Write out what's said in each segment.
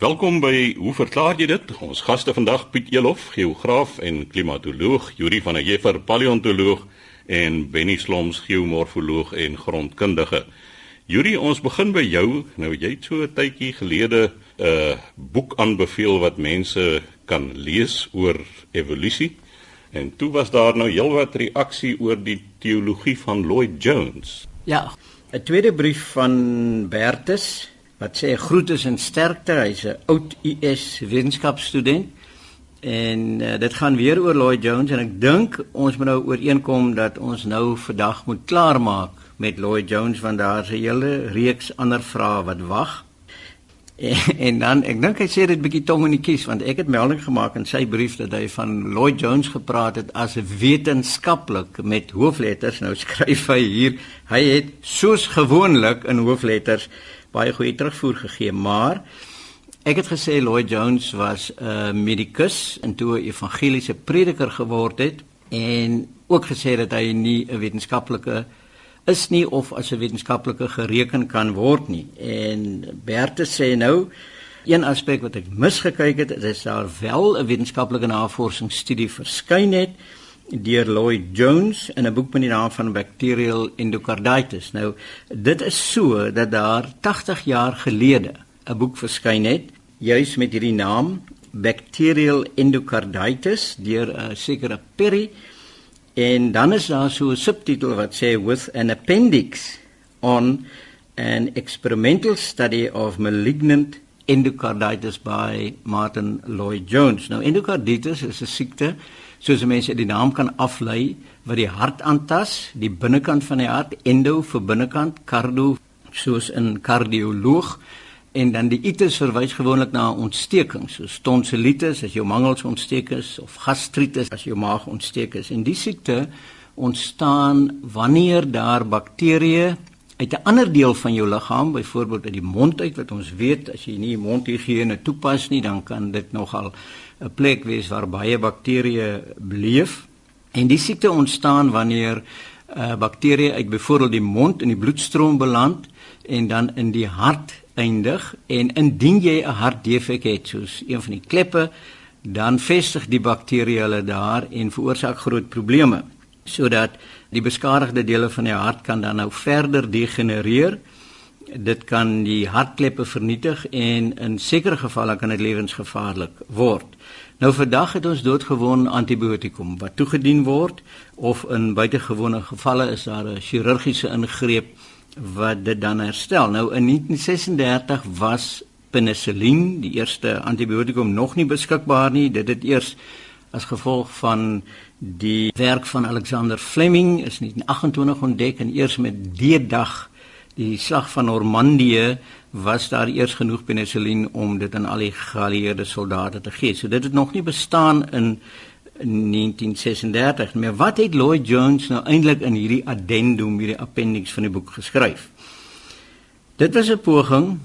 Welkom by Hoe verklaar jy dit? Ons gaste vandag Piet Elof, geograaf en klimatoloog, Yuri van der Heever, paleontoloog en Benny Sloms, geomorfoloog en grondkundige. Yuri, ons begin by jou. Nou jy het so 'n tydjie gelede 'n uh, boek aanbeveel wat mense kan lees oor evolusie. En toe was daar nou heelwat reaksie oor die teologie van Lloyd Jones. Ja, 'n tweede brief van Bertus wat sê groetes en sterkte. Hy's 'n oud US wetenskapstudent. En uh, dit gaan weer oor Lloyd Jones en ek dink ons moet nou ooreenkom dat ons nou vandag moet klaarmaak met Lloyd Jones want daar's 'n hele reeks ander vrae wat wag. En, en dan ek dink hy sê dit bietjie tong in die kies want ek het melding gemaak in sy brief dat hy van Lloyd Jones gepraat het as 'n wetenskaplik met hoofletters. Nou skryf hy hier, hy het soos gewoonlik in hoofletters baie goeie terugvoer gegee, maar ek het gesê Lloyd Jones was 'n uh, medikus en toe 'n evangeliese prediker geword het en ook gesê dat hy nie 'n wetenskaplike is nie of as 'n wetenskaplike gereken kan word nie. En Berthe sê nou een aspek wat ek misgekyk het, is daar wel 'n wetenskaplike navorsingsstudie verskyn het deur Lloyd Jones in 'n boek met die naam van Bacterial Endocarditis. Nou, dit is so dat daar 80 jaar gelede 'n boek verskyn het juis met hierdie naam Bacterial Endocarditis deur 'n sekere Perry en dan is daar so 'n subtitel wat sê with an appendix on an experimental study of malignant endocarditis by Martin Lloyd Jones. Nou endocarditis is 'n siekte soos mense die naam kan aflei wat die hart aantas, die binnekant van die hart, endo vir binnekant, cardio soos 'n kardioloog en dan die itis verwys gewoonlik na 'n ontsteking soos tonsillitis as jou mangels ontsteek is of gastritis as jou maag ontsteek is. En die siekte ontstaan wanneer daar bakterieë uit 'n ander deel van jou liggaam, byvoorbeeld uit die mond uit wat ons weet as jy nie mondhigiëne toepas nie, dan kan dit nogal 'n plek wees waar baie bakterieë bleef en die siekte ontstaan wanneer uh, bakterieë uit byvoorbeeld die mond in die bloedstroom beland en dan in die hart eindig en indien jy 'n hartdefek het soos een van die kleppe dan vestig die bakterieë hulle daar en veroorsaak groot probleme sodat die beskadigde dele van die hart kan dan nou verder degenereer dit kan die hartkleppe vernietig en in sekere gevalle kan dit lewensgevaarlik word. Nou vandag het ons doodgewoon antibiotikum wat toegedien word of in buitengewone gevalle is daar 'n chirurgiese ingreep wat dit dan herstel. Nou in 1936 was penicillin, die eerste antibiotikum nog nie beskikbaar nie. Dit het eers as gevolg van die werk van Alexander Fleming is in 1928 ontdek en eers met die dag die slag van Normandië was daar eers genoeg penicillin om dit aan al die geallieerde soldate te gee. So dit het nog nie bestaan in 1936 nie. Maar wat het Lloyd Jones nou eintlik in hierdie addendum, hierdie appendix van die boek geskryf? Dit was 'n poging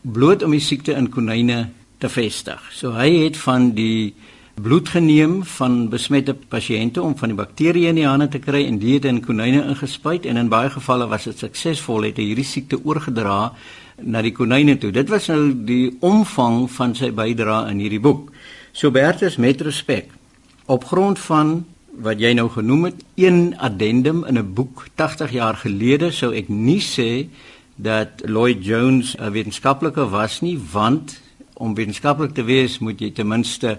bloot om die siekte in konyne te vestig. So hy het van die bloed geneem van besmette pasiënte om van die bakterieë in die hande te kry en dit in konyne ingespuit en in baie gevalle was dit suksesvol het hy hierdie siekte oorgedra na die konyne toe. Dit was nou die omvang van sy bydrae in hierdie boek. So Bertus met respek op grond van wat jy nou genoem het, een addendum in 'n boek 80 jaar gelede sou ek nie sê dat Lloyd Jones 'n wetenskaplike was nie, want om wetenskaplik te wees moet jy ten minste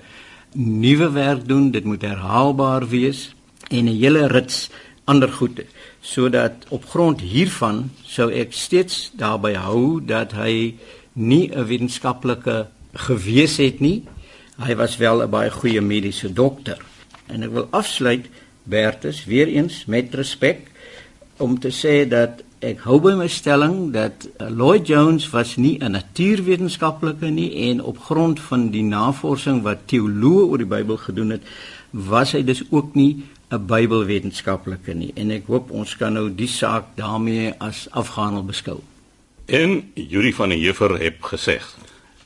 nuwe werk doen, dit moet herhaalbaar wees en 'n hele rits ander goede sodat op grond hiervan sou ek steeds daarby hou dat hy nie 'n wetenskaplike gewees het nie. Hy was wel 'n baie goeie mediese dokter. En ek wil afsluit Bertus weer eens met respek om te sê dat ek hou by my stelling dat uh, Lloyd Jones was nie 'n natuurwetenskaplike nie en op grond van die navorsing wat teoloë oor die Bybel gedoen het, was hy dus ook nie 'n Bybelwetenskaplike nie. En ek hoop ons kan nou die saak daarmee as afgehandel beskou. En Yuri van der Heever het gesê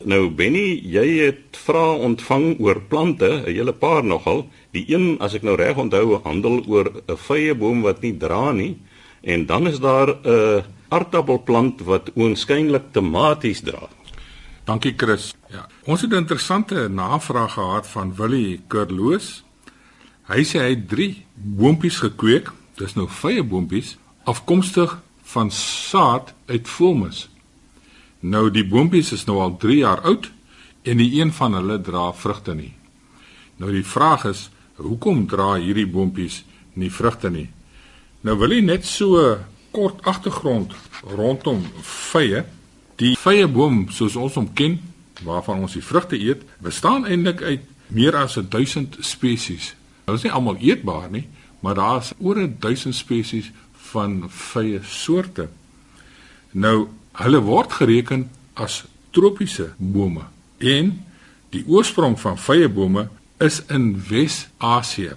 Nou Benny, jy het vrae ontvang oor plante, 'n hele paar nogal. Die een, as ek nou reg onthou, handel oor 'n vrye boom wat nie dra nie. En dan is daar 'n aardappelplant wat oënskynlik tomaties dra. Dankie Chris. Ja, ons het 'n interessante navraag gehad van Willie Kurloos. Hy sê hy het 3 boontjies gekweek, dis nou vye boontjies, afkomstig van saad uit voelmis. Nou die boontjies is nou al 3 jaar oud en die een van hulle dra vrugte nie. Nou die vraag is, hoekom dra hierdie boontjies nie vrugte nie? Nou wil hy net so kort agtergrond rondom vye. Die vye boom soos ons hom ken, waarvan ons die vrugte eet, bestaan eintlik uit meer as 1000 spesies. Hulle is nie almal eetbaar nie, maar daar's oor 1000 spesies van vye soorte. Nou, hulle word gereken as tropiese bome en die oorsprong van vye bome is in Wes-Asië.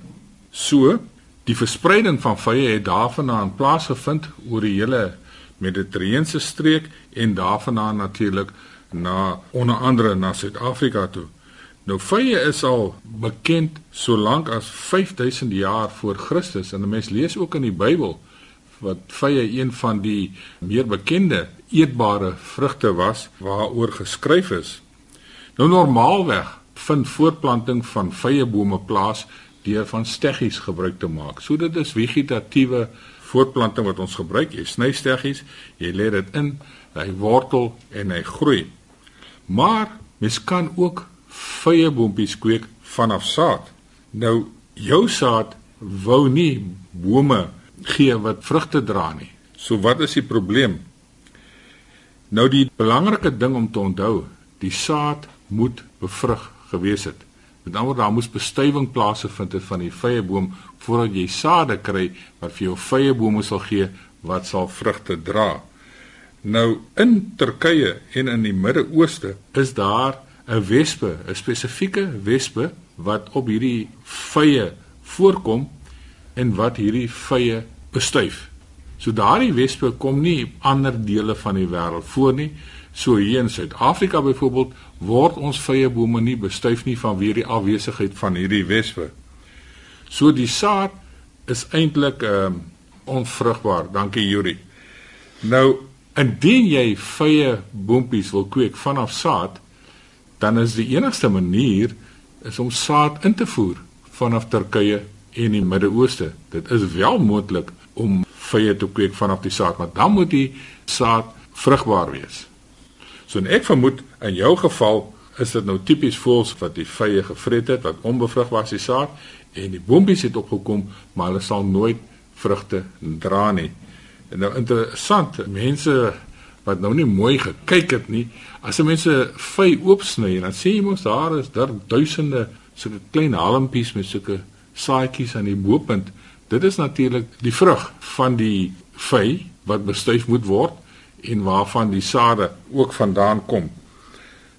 So, die verspreiding van vye het daarvandaan plaasgevind oor die hele Mediterrane streek en daarvandaan natuurlik na onder andere na Suid-Afrika toe. Nou vye is al bekend so lank as 5000 jaar voor Christus en 'n mens lees ook in die Bybel wat vye een van die meer bekende eetbare vrugte was waaroor geskryf is. Nou normaalweg vind voortplanting van vye bome plaas deur van steggies gebruik te maak. So dit is vegetatiewe voortplanting wat ons gebruik. Jy sny steggies, jy lê dit in, hy wortel en hy groei. Maar mens kan ook vye boontjies kweek vanaf saad. Nou jou saad wou nie bome gee wat vrugte dra nie. So wat is die probleem? Nou die belangrike ding om te onthou, die saad moet bevrug gewees het. Met ander woorde, daar moes bestuiving plaasvind het van die vye boom voordat jy sade kry wat vir jou vye bome sal gee wat sal vrugte dra. Nou in Turkye en in die Midde-Ooste is daar 'n wespe, 'n spesifieke wespe wat op hierdie vye voorkom en wat hierdie vye bestuif. So daardie wespe kom nie ander dele van die wêreld voor nie. So hier in Suid-Afrika byvoorbeeld word ons vye bome nie bestuif nie vanweë die afwesigheid van hierdie wespe. So die saad is eintlik ehm um, onvrugbaar. Dankie Yuri. Nou Indien jy vye boontjies wil kweek vanaf saad, dan is die enigste manier is om saad in te voer vanaf Turkye en die Midde-Ooste. Dit is wel moontlik om vye te kweek vanaf die saad, maar dan moet die saad vrugbaar wees. So en ek vermoed in jou geval is dit nou tipies voels wat die vye gevreet het wat onbevrug was die saad en die boontjies het opgekom, maar hulle sal nooit vrugte dra nie. En nou interessant, mense wat nou nie mooi gekyk het nie, as jy mense vy oopsny en dan sê jy mos daar is daar duisende sulke klein halmpies met sulke saaitjies aan die bopunt. Dit is natuurlik die vrug van die vy wat bestuif moet word en waarvan die sade ook vandaan kom.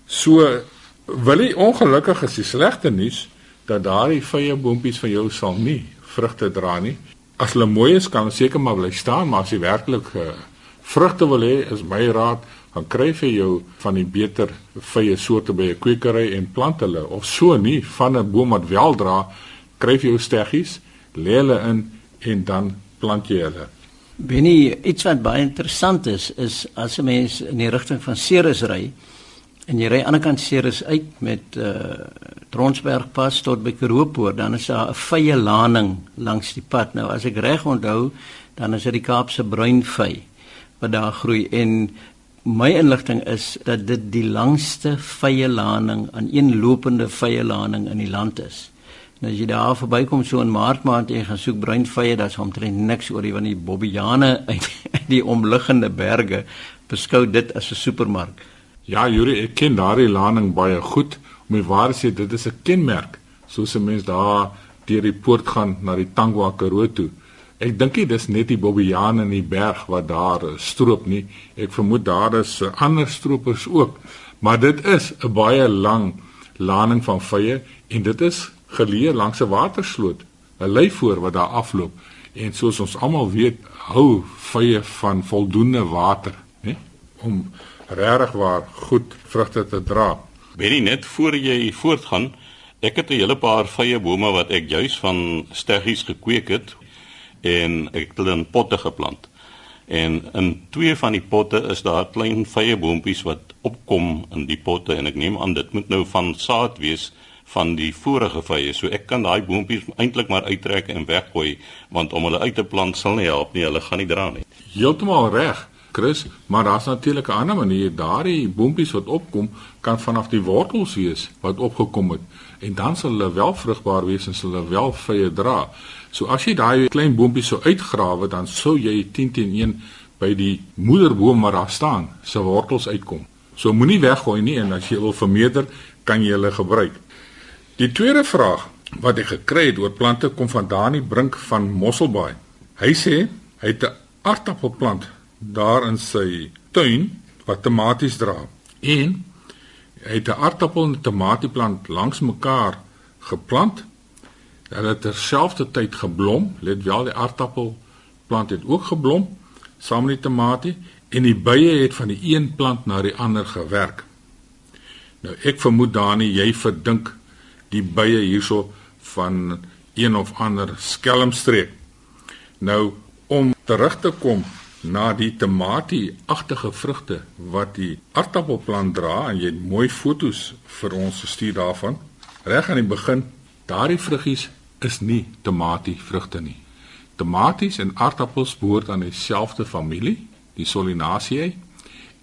So wil jy ongelukkig is die slegte nuus dat daardie vye boontjies van jou sal nie vrugte dra nie as hulle mooi is kan seker maar bly staan, maar as jy werklik uh, vrugte wil hê, is my raad, dan kry jy jou van die beter vye soorte by 'n kwekery en plant hulle of so nie van 'n boom wat wel dra, kry jy jou steggies, lê hulle in en dan plant jy hulle. Binne iets wat baie interessant is, is as 'n mens in die rigting van Ceres ry en jy ry aan die ander kant Ceres uit met uh Tronsberg pas tot by Karoopoort, dan is daar 'n vye laning langs die pad. Nou as ek reg onthou, dan is dit die Kaapse bruin vy wat daar groei en my inligting is dat dit die langste vye laning aan een lopende vye laning in die land is. Nou as jy daar verbykom so in Maart maand en gaan soek bruin vye, daar's omtrent niks oor die van die Bobbiane uit die omliggende berge beskou dit as 'n supermark. Ja, Juri, ek ken daardie laning baie goed om die waar sê dit is 'n kenmerk soos 'n mens daar deur die poort gaan na die Tangwa Karoo toe. Ek dink dit is net die Bobbejaan in die berg wat daar stroop nie. Ek vermoed daar is ander stroopers ook, maar dit is 'n baie lang laning van vye en dit is geleë langs 'n watersloot, 'n leivoor wat daar afloop en soos ons almal weet, hou vye van voldoende water, né? Om regtig waar goed vrugte te dra. Benny net voor jy voortgaan, ek het 'n hele paar vye bome wat ek juis van steggies gekweek het en ek het hulle in potte geplant. En in twee van die potte is daar klein vye boontjies wat opkom in die potte en ek neem aan dit moet nou van saad wees van die vorige vye. So ek kan daai boontjies eintlik maar uittrek en weggooi want om hulle uit te plant sal nie help nie. Hulle gaan nie dra nie. Heeltemal reg. Chris, maar daar's natuurlik 'n ander manier. Daardie boontjies wat opkom, kan vanaf die wortels wees wat opgekom het en dan sal hulle wel vrugbaar wees en sal hulle wel vye dra. So as jy daai klein boontjies sou uitgrawe, dan sou jy 10 teen 1 by die moederboom waar daar staan, se wortels uitkom. So moenie weggooi nie en as jy wil vermeerder, kan jy hulle gebruik. Die tweede vraag wat ek gekry het oor plante kom van Dani Brink van Mosselbaai. Hy sê hy het 'n aardappelplant daar in sy tuin wat tomaties dra. En hy het 'n aardappel en tomatieplant langs mekaar geplant. Hulle het terselfdertyd geblom. Let wel, die aardappelplant het ook geblom saam met die tomatie en die bye het van die een plant na die ander gewerk. Nou ek vermoed Dani, jy verdink die bye hierso van een of ander skelmstreek. Nou om terug te kom na die tamatie-agtige vrugte wat die aardappelplant dra en jy het mooi fotos vir ons gestuur daarvan. Reg aan die begin, daardie vruggies is nie tamatie-vrugte nie. Tomaties en aardappels behoort aan dieselfde familie, die Solanaceae,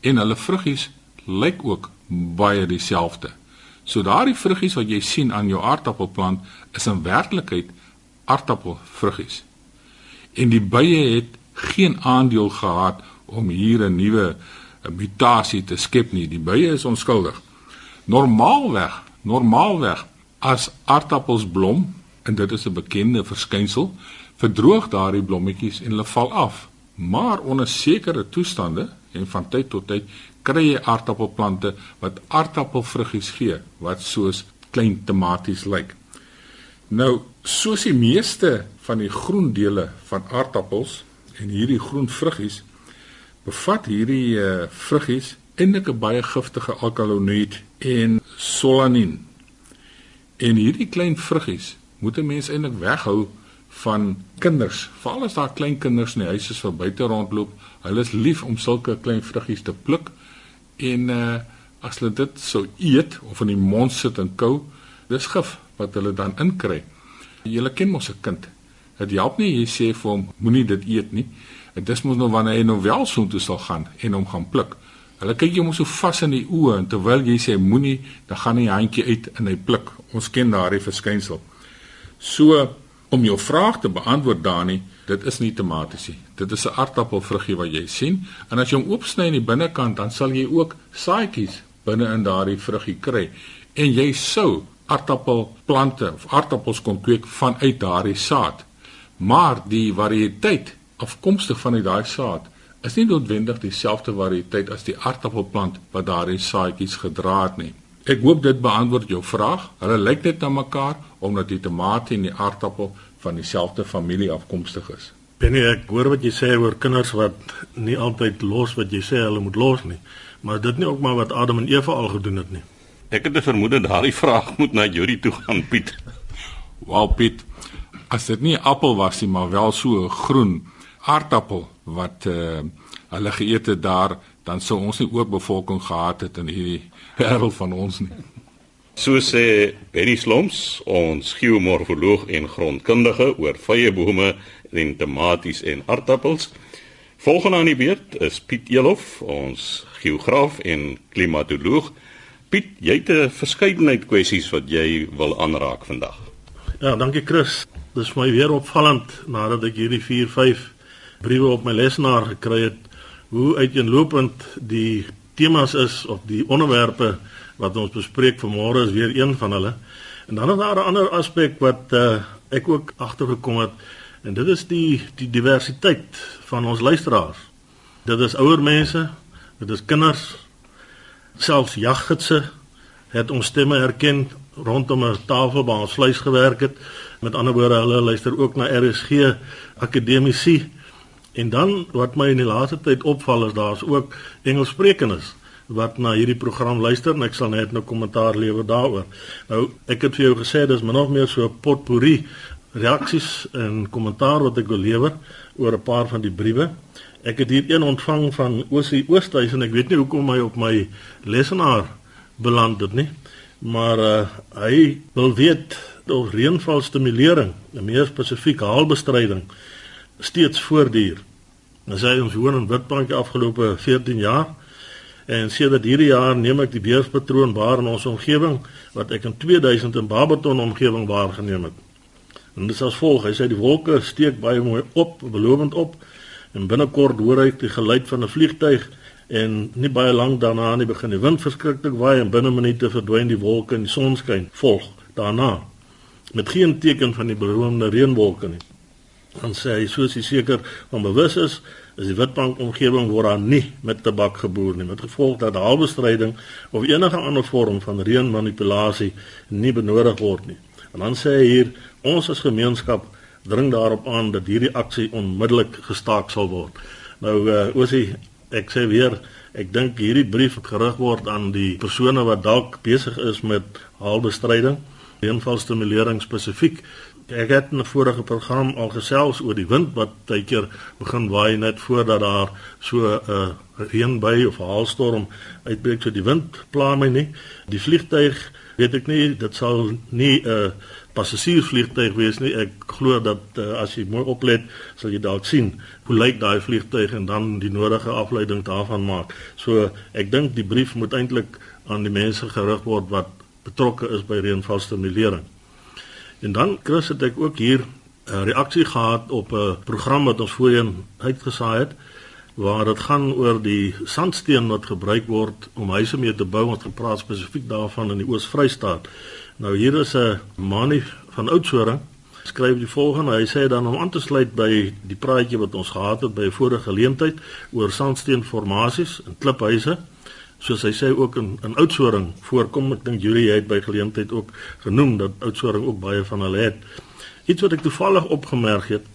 en hulle vruggies lyk ook baie dieselfde. So daardie vruggies wat jy sien aan jou aardappelplant is in werklikheid aardappelvruggies. En die bye het geen aandeel gehad om hier 'n nuwe mutasie te skep nie. Die bye is onskuldig. Normaalweg, normaalweg as aardappels blom en dit is 'n bekende verskynsel, verdroog daardie blommetjies en hulle val af. Maar onder sekere toestande en van tyd tot tyd kry jy aardappelplante wat aardappelvruggies gee wat soos klein tomaties lyk. Nou, soos die meeste van die groen dele van aardappels En hierdie groen vruggies bevat hierdie uh, vruggies eintlik 'n baie giftige alkaloïd en solanin. En hierdie klein vruggies moet 'n mens eintlik weghou van kinders. Veral as daar klein kinders in die huis is wat buite rondloop, hulle is lief om sulke klein vruggies te pluk en uh as hulle dit sou eet of in die mond sit en kou, dis gif wat hulle dan inkry. Jy ken mos 'n kind Dit help nie jy sê vir hom moenie dit eet nie. Dit is mos nou wanneer hy nou wel so toe sal gaan en hom gaan pluk. Hulle kyk jou mos so vas in die oë en terwyl jy sê moenie, dan gaan hy handjie uit en hy pluk. Ons ken daardie verskynsel. So om jou vraag te beantwoord Dani, dit is nie tomaties nie. Dit is 'n aardappelvruggie wat jy sien en as jy hom oopsny aan die binnekant, dan sal jy ook saadjies binne in daardie vruggie kry. En jy sou aardappelplante of aardappels kon kweek vanuit daardie saad. Maar die variëteit afkomstig van daai saad is nie noodwendig dieselfde variëteit as die aardappelplant wat daardie saadjies gedra het nie. Ek hoop dit beantwoord jou vraag. Hulle lyk net na mekaar omdat die tamatie en die aardappel van dieselfde familie afkomstig is. Benny, ek hoor wat jy sê oor kinders wat nie altyd los wat jy sê hulle moet los nie. Maar dit nie ook maar wat Adam en Eva al gedoen het nie. Ek het 'n vermoede daardie vraag moet na Juri toe gaan, Piet. Wel, Piet, as dit nie appel was nie, maar wel so 'n groen aardappel wat uh, hulle geëet het daar, dan sou ons nie oorbevolking gehad het in hierdie wêreld van ons nie. So sê Benny Sloms, ons geomorfoloog en grondkundige oor vye bome en tomaties en aardappels. Volgende aan die beurt is Piet Elof, ons geograaf en klimatoloog. Piet, jy het 'n verskeidenheid kwessies wat jy wil aanraak vandag. Ja, dankie Chris dis my weer opvallend nadat ek hierdie 4 5 briewe op my lesenaar gekry het hoe uiteenlopend die temas is of die onderwerpe wat ons bespreek vanmôre is weer een van hulle. En dan is daar 'n ander aspek wat uh, ek ook agtergekom het en dit is die die diversiteit van ons luisteraars. Dit is ouer mense, dit is kinders, selfs jaggidse het ons stemme herken rondom 'n tafel waar ons vleis gewerk het. Met ander woorde, hulle luister ook na RSG akademici. En dan wat my in die laaste tyd opval is daar's ook Engelssprekendes wat na hierdie program luister en ek sal net nou kommentaar lewer daaroor. Nou, ek het vir jou gesê dis min of meer so 'n potpourri reaksies en kommentaar wat ek wil lewer oor 'n paar van die briewe. Ek het hier een ontvang van Osie Oosthuis en ek weet nie hoekom hy op my lesenaar beland het nie. Maar uh, hy wil weet of reënvalstimulering, meer spesifiek haalbestryding, steeds voortduur. Ons sê ons woon in Witbank afgelope 14 jaar en sedert hierdie jaar neem ek die weerspatroon waar in ons omgewing wat ek in 2000 in Barberton omgewing waargeneem het. En dit is as volg, hy sê die wolke steek baie mooi op, belovend op en binnekort hoor hy die geluid van 'n vliegtyg en nie baie lank daarna nie begin die wind verskriklik waai en binne minute verdwyn die wolke en die sonskyn volg daarna met geen teken van die beroemde reënwolke nie. Dan sê hy soos hy seker van bewus is, is die Witbank omgewing word daar nie met tabak geboer nie met gevolg dat haalbestryding of enige ander vorm van reënmanipulasie nie benodig word nie. En dan sê hy hier ons as gemeenskap dring daarop aan dat hierdie aksie onmiddellik gestaak sal word. Nou uh, oosie ek sê weer ek dink hierdie brief het gerig word aan die persone wat dalk besig is met haalbestryding, reënvalstimulering spesifiek. Ek het in 'n vorige program al gesels oor die wind wat baie keer begin waai net voordat daar so 'n uh, reënbuy of 'n haalstorm uitbreek. So die wind pla my nie. Die vliegtyg weet ek nie, dit sal nie 'n uh, passasiersvliegtyg wees nie. Ek glo dat uh, as jy mooi oplet, sal jy dalk sien hoe lyk daai vliegtyg en dan die nodige afleiding daarvan maak. So ek dink die brief moet eintlik aan die mense gerig word wat betrokke is by reënvalstimulering. En dan Chris het ek ook hier 'n reaksie gehad op 'n program wat ons voorheen uitgesaai het waar dit gaan oor die sandsteen wat gebruik word om huise mee te bou. Ons gepraat spesifiek daarvan in die Oos-Vrystaat. Nou hier is 'n manie van Oudtshoorn skryf die volgende. Hy sê dan om aan te sluit by die praatjie wat ons gehad het by 'n vorige geleentheid oor sandsteenformasies en kliphuise. Soos hy sê ook in in Oudtshoorn voorkom. Ek dink Julie het by geleentheid ook genoem dat Oudtshoorn ook baie van hulle het. Iets wat ek toevallig opgemerk het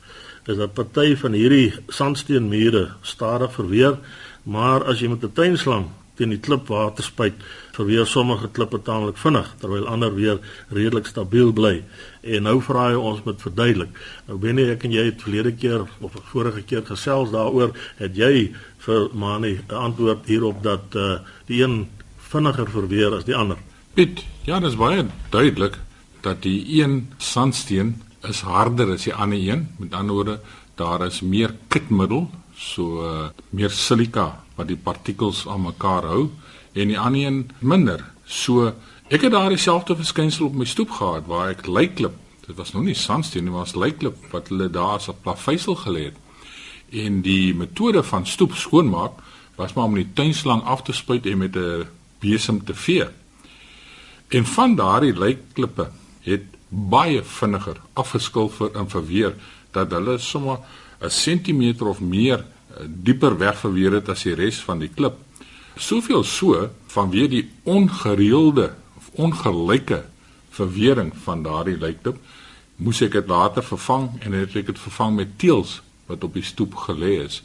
is dat party van hierdie sandsteenmure stadig verweer, maar as jy met 'n tuinslang teen die klip water spuit, verweer sommige klippe taamlik vinnig terwyl ander weer redelik stabiel bly. En nou vra hy ons met verduidelik. Nou ben ek en jy het verlede keer of vorige keer gesels daaroor, het jy vir Mani 'n antwoord hierop dat uh die een vinniger verweer as die ander. Piet, ja, dit is baie duidelik dat die een sandsteen is harder as die ander een. Met ander woorde, daar is meer kitmiddel, so uh, meer silika wat die partikels aan mekaar hou en die ander een minder. So ek het daar dieselfde verskynsel op my stoep gehad waar ek lyklip. Dit was nog nie sandsteen nie, was lyklip wat hulle daar as 'n plaveisel gelê het. En die metode van stoep skoonmaak was maar om die tuinslang af te spuit en met 'n besem te vee. En van daardie lyklippe het baie vinniger afgeskilfer en verweer dat hulle sommer 'n sentimeter of meer eh, dieper weg verweer het as die res van die klip. Soveel so vanweë die ongereelde of ongelyke verwering van daardie lykdip, moes ek dit later vervang en het ek dit vervang met teels wat op die stoep gelê is.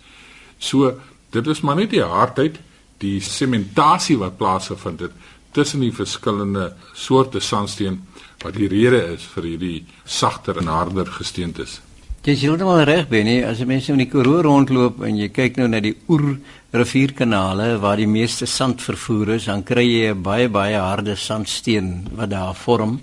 So dit is maar net die hardheid, die sementasie wat plaasgevind het tussen die verskillende soorte sandsteen wat die rede is vir hierdie sagter en harder gesteentes. Jy is heeltemal reg, Benny. As jy mense in die Karoo rondloop en jy kyk nou na die Oer rivierkanale waar die meeste sand vervoer is, dan kry jy 'n baie baie harde sandsteen wat daar vorm.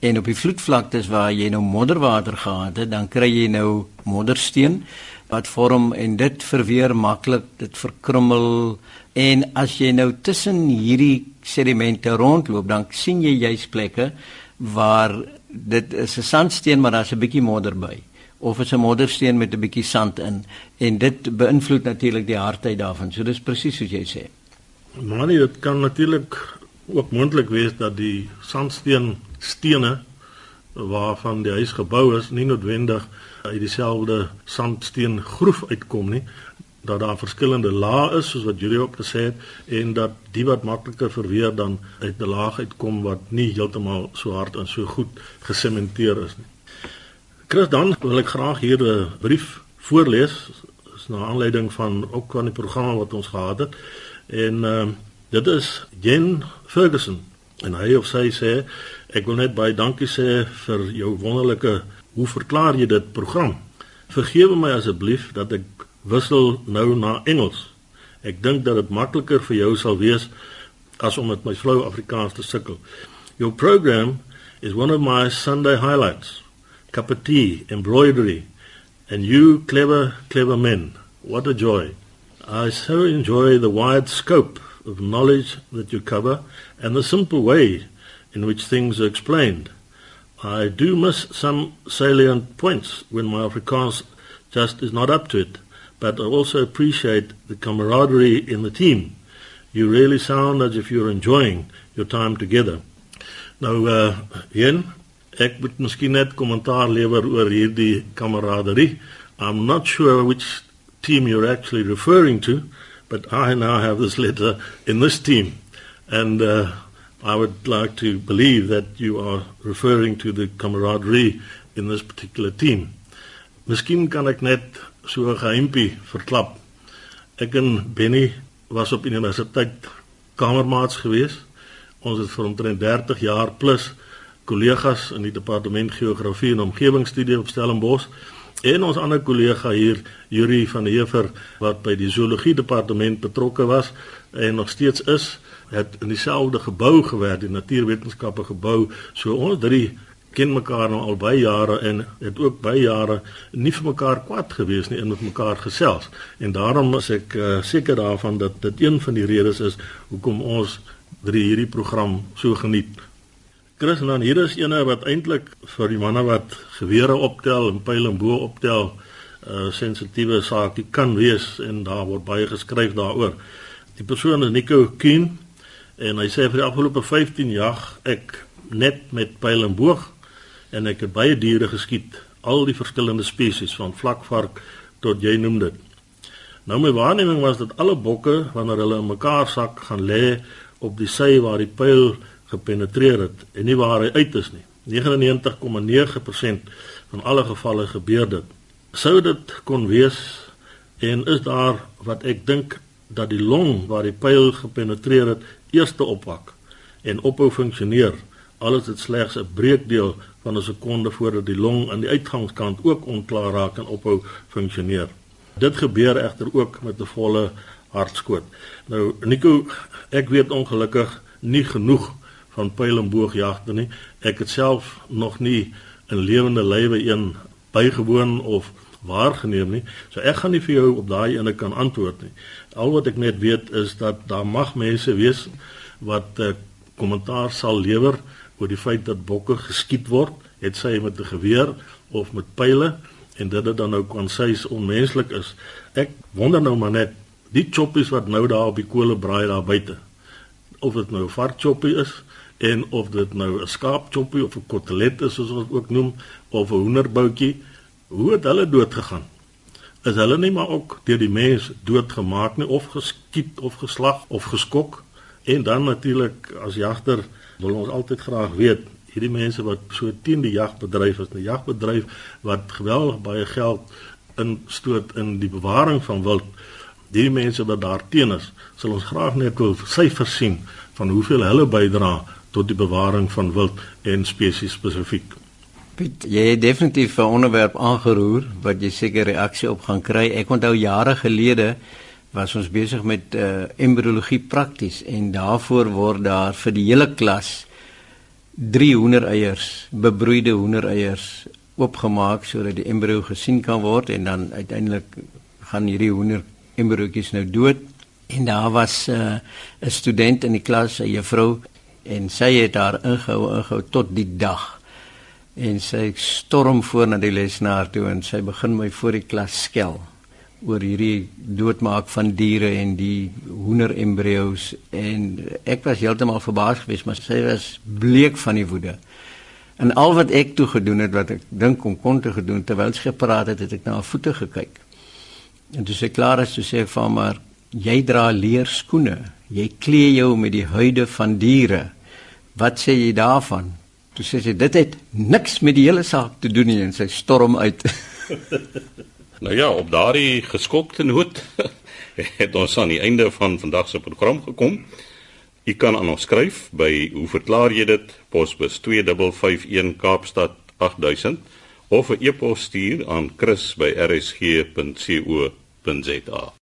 En op die vloedvlaktes waar jy nou modderwater gehad het, dan kry jy nou moddersteen wat vorm en dit verweer maklik, dit verkrummel. En as jy nou tussen hierdie sedimente rondloop, dan sien jy juis plekke waar dit is 'n sandsteen maar daar's 'n bietjie modder by of is 'n moddersteen met 'n bietjie sand in en dit beïnvloed natuurlik die hardheid daarvan. So dis presies soos jy sê. Maar nee, dit kan natuurlik ook moontlik wees dat die sandsteen stene waarvan die huis gebou is nie noodwendig uit dieselfde sandsteen groef uitkom nie dat daar verskillende lae is soos wat Julie ook gesê het en dat die wat makliker verweer dan uit 'n laag uitkom wat nie heeltemal so hard en so goed gesementeer is nie. Chris dan wil ek graag hier 'n brief voorlees is na aanleiding van ook van die programme wat ons gehad het. En ehm uh, dit is Jen Ferguson en hy of sy sê ek wil net baie dankie sê vir jou wonderlike hoe verklaar jy dit program. Vergewe my asseblief dat ek wissel nou na Engels. Ek dink dat dit makliker vir jou sal wees as om met my flou Afrikaans te sukkel. Your program is one of my Sunday highlights. Cup of tea, embroidery, and you clever, clever men. What a joy. I so enjoy the wide scope of knowledge that you cover and the simple way in which things are explained. I do miss some salient points when my Afrikaans just is not up to it, but I also appreciate the camaraderie in the team. You really sound as if you're enjoying your time together. Now, uh Jen, ek moet miskien net kommentaar lewer oor hierdie kameraderie. I'm not sure which team you're actually referring to, but I now have this letter in this team and uh I would like to believe that you are referring to the camaraderie in this particular team. Miskien kan ek net so 'n geheimpie verklap. Ek en Benny was op universiteit kamermaats gewees. Ons het vir omtrent 30 jaar plus kollegas in die departement geografie en omgewingsstudie op Stellenbosch en ons ander kollega hier Yuri van Heever wat by die zoologie departement betrokke was en nog steeds is het in dieselfde gebou gewerk, die natuurwetenskappe gebou. So ons drie ken mekaar nou al baie jare en het ook baie jare nie vir mekaar kwaad gewees nie en met mekaar gesels. En daarom is ek uh, seker daarvan dat dit een van die redes is hoekom ons drie hierdie program so geniet. Chris en dan hier is ene wat eintlik vir die manne wat gewere optel en pyl en bo optel 'n uh, sensitiewe saak kan wees en daar word baie geskryf daaroor. Die persoon is Nico Keen en hy sê vir die afgelope 15 jaar ek net met pyl en boog en ek het baie diere geskiet, al die verskillende spesies van vlakvark tot jy noem dit. Nou my waarneming was dat alle bokke wanneer hulle in mekaar sak gaan lê op die sy waar die pyl gepenetreer het en nie waar hy uit is nie. 99,9% van alle gevalle gebeur dit. Sou dit kon wees en is daar wat ek dink dat die long waar die pyl gepenetreer het eerste opwak en ophou funksioneer alles dit slegs 'n breekdeel van 'n sekonde voordat die long aan die uitgangskant ook onklaar raak en ophou funksioneer. Dit gebeur egter ook met 'n volle hartskoot. Nou Nico, ek weet ongelukkig nie genoeg van pyl en boogjagte nie. Ek het self nog nie in lewende lywe een bygewoon of waargeneem nie. So ek gaan nie vir jou op daai ene kan antwoord nie. Al wat ek net weet is dat daar mag mense wees wat 'n uh, eh, kommentaar sal lewer oor die feit dat bokke geskiet word, het sy met 'n geweer of met pile en dit dit dan nou kon sês onmenslik is. Ek wonder nou maar net die choppies wat nou daar op die kole braai daar buite. Of dit nou 'n vark choppie is en of dit nou 'n skaap choppie of 'n kotelet is soos ons ook noem of 'n hoenderboutjie, hoe het hulle dood gegaan? Is hulle nie maar ook deur die mens doodgemaak nie of geskiet of geslag of geskok? En dan natuurlik as jagter wil ons altyd graag weet hierdie mense wat so teen die jagbedryf is, 'n jagbedryf wat geweldig baie geld instoot in die bewaring van wild. Die mense wat daar teen is, sal ons graag net wil syfers sien van hoeveel hulle bydra tot die bewaring van wild en spesies spesifiek. Piet, jy het definitief 'n onderwerp aangeroer wat jy seker reaksie op gaan kry. Ek onthou jare gelede was ons besig met uh, embriologie prakties en daarvoor word daar vir die hele klas drie hoendereiers, bebroeide hoendereiers oopgemaak sodat die embrio gesien kan word en dan uiteindelik gaan hierdie hoender embriootjies nou dood en daar was eh, 'n uh, student in die klas, 'n juffrou en sy het haar ingehou ingehou tot die dag en sy storm voor na die lesenaar toe en sy begin my voor die klas skel oor hierdie doodmaak van diere en die hoenderembrio's en ek was heeltemal verbaas geweest maar sy was bleek van die woede. En al wat ek toe gedoen het wat ek dink om kon te gedoen terwyl sy gepraat het, het ek na haar voete gekyk. En toe sê klaar as toe sê ek van maar jy dra leer skoene. Jy klee jou met die huide van diere. Wat sê jy daarvan? Toe sê sy dit het niks met die hele saak te doen nie en sy storm uit. Nou ja, op daardie geskokte noot het ons aan die einde van vandag se program gekom. U kan aan ons skryf by hoe verklaar jy dit posbus 2551 Kaapstad 8000 of 'n e-pos stuur aan chris@rsg.co.za.